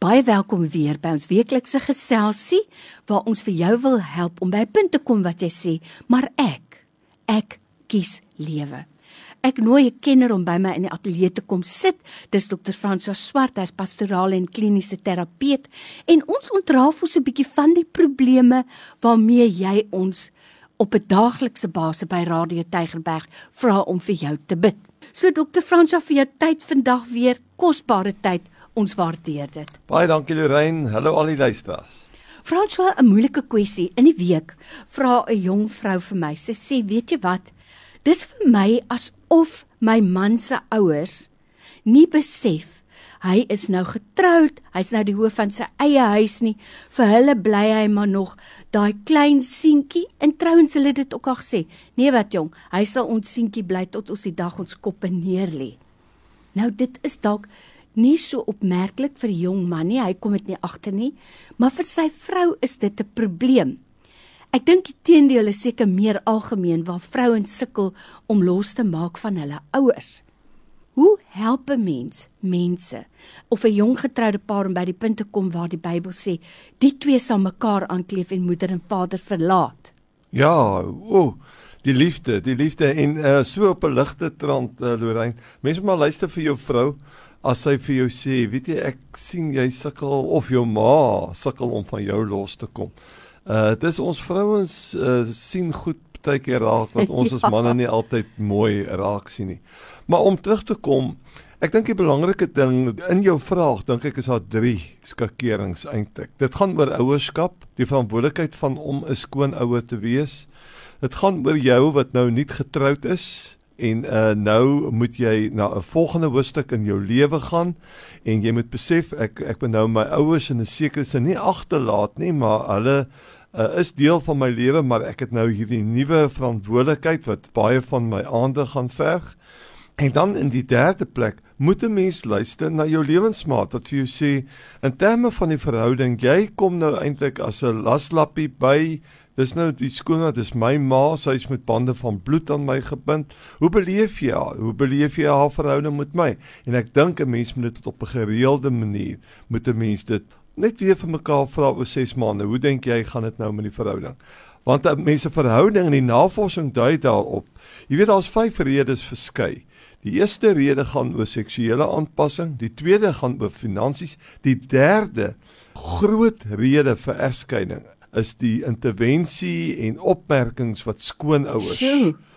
Baie welkom weer by ons weeklikse geselsie waar ons vir jou wil help om by 'n punt te kom wat jy sê, maar ek, ek kies lewe. Ek nooi 'n kenner om by my in die ateljee te kom sit. Dis Dr. François Swart, hy's pastoraal en kliniese terapeut en ons ontrafel so 'n bietjie van die probleme waarmee jy ons op 'n daaglikse basis by Radio Tygerberg vra om vir jou te bid. So Dr. François vir jou tyd vandag weer kosbare tyd. Ons waardeer dit. Baie dankie Lorraine. Hallo al die luisteraars. François, 'n moeilike kwessie. In die week vra 'n jong vrou vir my. Sy sê, "Weet jy wat? Dis vir my asof my man se ouers nie besef hy is nou getroud, hy's nou die hoof van sy eie huis nie. Vir hulle bly hy maar nog daai klein seentjie en trouens hulle dit ook al gesê. Nee wat jong, hy sal ons seentjie bly tot ons die dag ons koppe neer lê. Nou dit is dalk nie so opmerklik vir die jong man nie, hy kom dit nie agter nie, maar vir sy vrou is dit 'n probleem. Ek dink die teendeel is seker meer algemeen waar vrouens sukkel om los te maak van hulle ouers. Hoe help 'n mens mense of 'n jong getroude paar om by die punt te kom waar die Bybel sê die twee sal mekaar aankleef en moeder en vader verlaat? Ja, o, oh, die liefde, die liefde en uh, so op 'n ligte trant uh, Lorraine. Mense moet maar luister vir jou vrou as sy vir jou sê, weet jy ek sien jy sukkel of jou ma sukkel om van jou los te kom. Uh dis ons vrouens uh, sien goed baie keer raak wat ons as ja. manne nie altyd mooi raak sien nie. Maar om terug te kom, ek dink die belangrike ding in jou vraag dink ek is daar drie skakerings eintlik. Dit gaan oor ouerskap, die verantwoordelikheid van om 'n skoon ouer te wees. Dit gaan oor jou wat nou nie getroud is en uh nou moet jy na 'n volgende hoofstuk in jou lewe gaan en jy moet besef ek ek moet nou my ouers in 'n sekere sin nie agterlaat nie maar hulle uh, is deel van my lewe maar ek het nou hierdie nuwe verantwoordelikheid wat baie van my aandag gaan verg en dan in die derde plek moet 'n mens luister na jou lewensmaat wat vir jou sê in terme van die verhouding jy kom nou eintlik as 'n laslappie by Dis nou die skoonheid, dis my ma, sy is met bande van bloed aan my gebind. Hoe beleef jy haar? Hoe beleef jy haar verhouding met my? En ek dink 'n mens moet dit op 'n gereelde manier moet 'n mens dit net weer vir mekaar vra oor 6 maande. Hoe dink jy gaan dit nou met die verhouding? Want mense verhouding en die navorsing dui daarop. Jy weet daar's vyf redes verskei. Die eerste rede gaan oor seksuele aanpassing, die tweede gaan oor finansies, die derde groot rede vir egskeiding is die intervensie en opmerkings wat skoonouers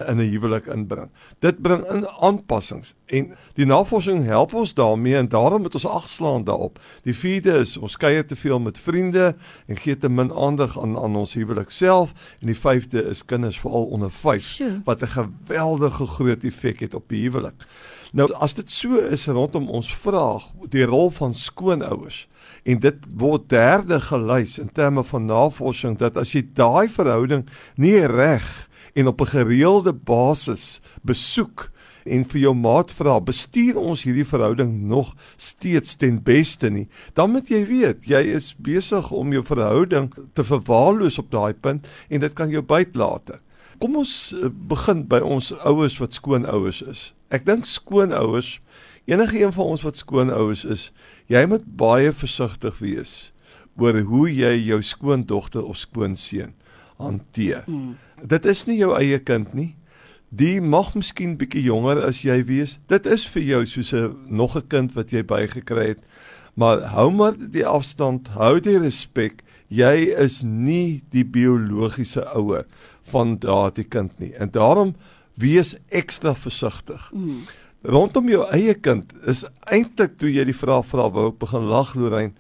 in 'n huwelik inbring. Dit bring in aanpassings en die navorsing help ons daarmee en daarom moet ons agslaan daarop. Die vierde is ons kuier te veel met vriende en gee te min aandag aan aan ons huwelik self en die vyfde is kinders veral onder 5 wat 'n geweldige groot effek het op die huwelik. Nou as dit so is rondom ons vraag die rol van skoonouers en dit word derde gelys in terme van navorsing dat as jy daai verhouding nie reg en op 'n gereelde basis besoek en vir jou maat vra bestuur ons hierdie verhouding nog steeds ten beste nie dan moet jy weet jy is besig om jou verhouding te verwaarloos op daai punt en dit kan jou byt later kom ons eh, begin by ons ouers wat skoonouers is ek dink skoonouers enige een van ons wat skoonouers is, jy moet baie versigtig wees oor hoe jy jou skoondogter of skoonseun hanteer. Mm. Dit is nie jou eie kind nie. Die mag miskien bietjie jonger as jy wees. Dit is vir jou soos 'n nog 'n kind wat jy bygekry het. Maar hou maar die afstand, hou die respek. Jy is nie die biologiese ouer van daardie kind nie. En daarom wees ekstra versigtig. Mm rondom jou eie kind is eintlik toe jy die vraag vra wou ek begin lag Lorraine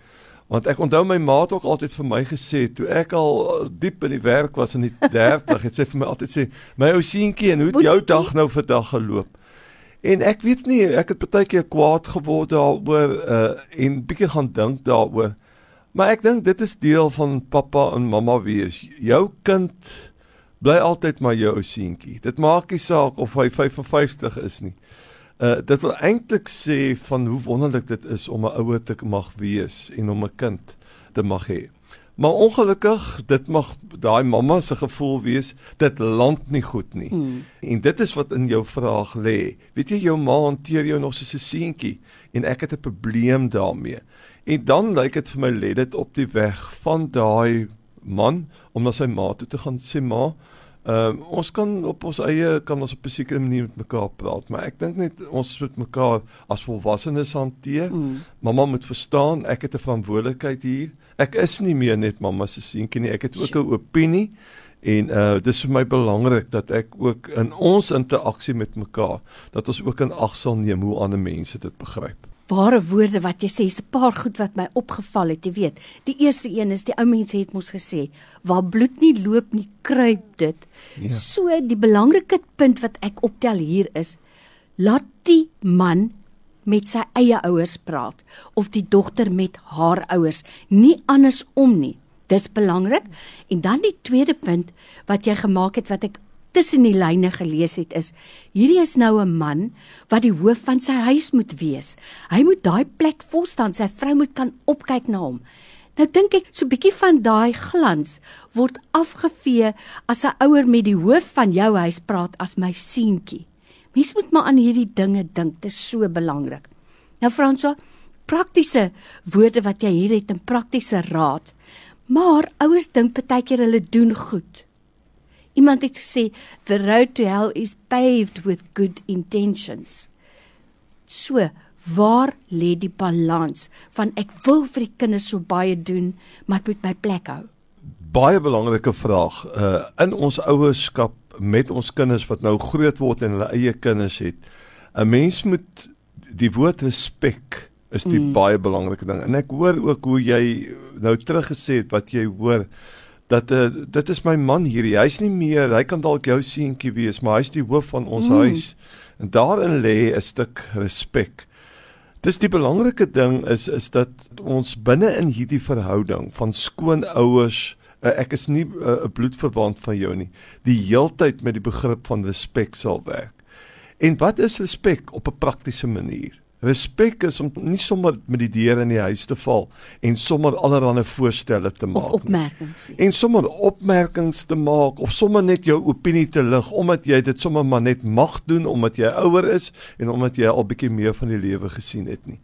want ek onthou my ma het ook altyd vir my gesê toe ek al diep in die werk was in die 30 het sy vir my altyd sê my ou seentjie en hoe het jou dag nou vandag geloop? En ek weet nie ek het baie keer kwaad geword daaroor uh, en bietjie gaan dink daaroor. Maar ek dink dit is deel van pappa en mamma wees. Jou kind bly altyd maar jou ou seentjie. Dit maak nie saak of hy 55 is nie Uh dit wil eintlik sê van hoe wonderlik dit is om 'n ouer te mag wees en om 'n kind te mag hê. Maar ongelukkig, dit mag daai mamma se gevoel wees, dit land nie goed nie. Hmm. En dit is wat in jou vraag lê. Weet jy jou ma hanteer jou nog soos 'n seentjie en ek het 'n probleem daarmee. En dan lyk dit vir my lê dit op die weg van daai man om na sy ma toe te gaan sê ma Ehm uh, ons kan op ons eie kan ons op 'n sekere manier met mekaar praat, maar ek dink net ons moet mekaar as volwassenes hanteer. Mm. Mamma moet verstaan ek het 'n verantwoordelikheid hier. Ek is nie meer net mamma se seentjie nie, ek het ook 'n opinie en uh dis vir my belangrik dat ek ook in ons interaksie met mekaar dat ons ook in ag sal neem hoe ander mense dit begryp ware woorde wat jy sê, is 'n paar goed wat my opgeval het, jy weet. Die eerste een is die ou mense het mos gesê, waar bloed nie loop nie, kruip dit. Ja. So die belangrike punt wat ek optel hier is, laat die man met sy eie ouers praat of die dogter met haar ouers, nie andersom nie. Dis belangrik. En dan die tweede punt wat jy gemaak het wat ek tussen die lyne gelees het is hierdie is nou 'n man wat die hoof van sy huis moet wees. Hy moet daai plek vol staan, sy vrou moet kan opkyk na hom. Nou dink ek so 'n bietjie van daai glans word afgevee as 'n ouer met die hoof van jou huis praat as my seentjie. Mens moet maar aan hierdie dinge dink, dit is so belangrik. Nou Franso, praktiese woorde wat jy hier het en praktiese raad. Maar ouers dink baie keer hulle doen goed. Iemand het gesê the road to hell is paved with good intentions. So, waar lê die balans van ek wil vir die kinders so baie doen, maar ek moet my plek hou? Baie belangrike vraag. Uh in ons ouerskap met ons kinders wat nou groot word en hulle eie kinders het. 'n Mens moet die woord respek is die mm. baie belangrike ding. En ek hoor ook hoe jy nou teruggesê het wat jy hoor dat uh, dit is my man hierdie. Hy's nie meer, hy kan dalk jou seentjie wees, maar hy's die hoof van ons mm. huis. En daarin lê 'n stuk respek. Dis die belangrike ding is is dat ons binne in hierdie verhouding van skoonouers uh, ek is nie eh, 'n uh, bloedverwant van jou nie. Die heeltyd met die begrip van respek sal werk. En wat is respek op 'n praktiese manier? Respek is om nie sommer met die deure in die huis te val en sommer allerlei voorstelle te maak of opmerkings nie. en sommer opmerkings te maak of sommer net jou opinie te lig omdat jy dit sommer maar net mag doen omdat jy ouer is en omdat jy al bietjie meer van die lewe gesien het nie.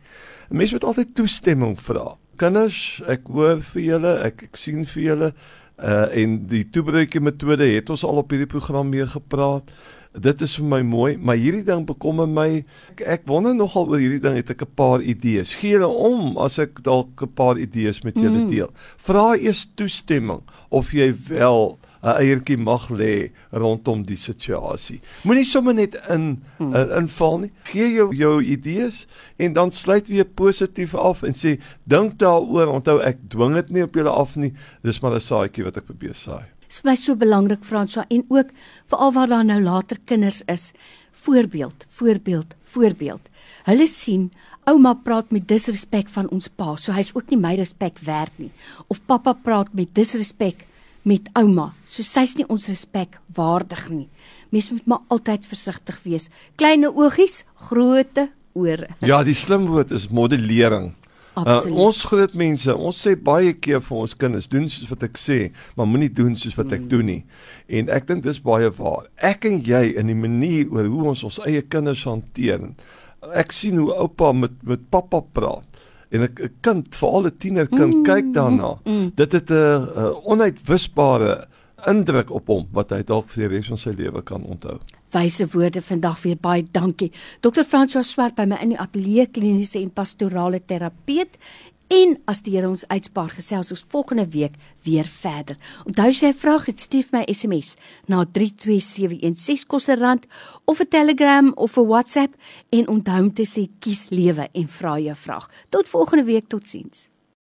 'n Mens moet altyd toestemming vra. Kinders, ek hoor vir julle, ek ek sien vir julle uh en die toebreekie metode het ons al op hierdie program mee gepraat dit is vir my mooi, maar hierdie ding bekommer my. Ek, ek wonder nogal oor hierdie ding, het ek 'n paar idees. Gee hulle om as ek dalk 'n paar idees met julle mm. deel. Vra eers toestemming of jy wel 'n eiertjie mag lê rondom die situasie. Moenie sommer net in hmm. uh, inval nie. Gee jou jou idees en dan sluit weer positief af en sê dink daaroor. Onthou ek dwing dit nie op julle af nie. Dis maar 'n saadjie wat ek probeer saai is my so belangrik Franswa en ook veral waar daar nou later kinders is. Voorbeeld voorbeeld voorbeeld. Hulle sien ouma praat met disrespek van ons pa so hy's ook nie my respek werd nie. Of pappa praat met disrespek met ouma so sy's nie ons respek waardig nie. Mens moet maar altyd versigtig wees. Kleine oogies groote ore. Ja die slim woord is modellering Uh, ons groot mense, ons sê baie keer vir ons kinders, doen soos wat ek sê, maar moenie doen soos wat ek mm. doen nie. En ek dink dis baie waar. Ek en jy in die manier oor hoe ons ons eie kinders hanteer. Ek sien hoe oupa met met pappa praat en 'n kind, veral 'n tienerkind, mm, kyk daarna. Mm, mm. Dit het 'n onuitwisbare indruk op hom wat hy dalk vir die res van sy lewe kan onthou wyse woorde vandag weer baie dankie. Dr. François Swart by my in die ateljee kliniese en pastorale terapeut en as die Here ons uitspaar gesels ons volgende week weer verder. Onthou as jy 'n vraag het, stuur my SMS na 32716 kosse rand of 'n Telegram of 'n WhatsApp en onthou om te sê kies lewe en vra jou vraag. Tot volgende week, totsiens.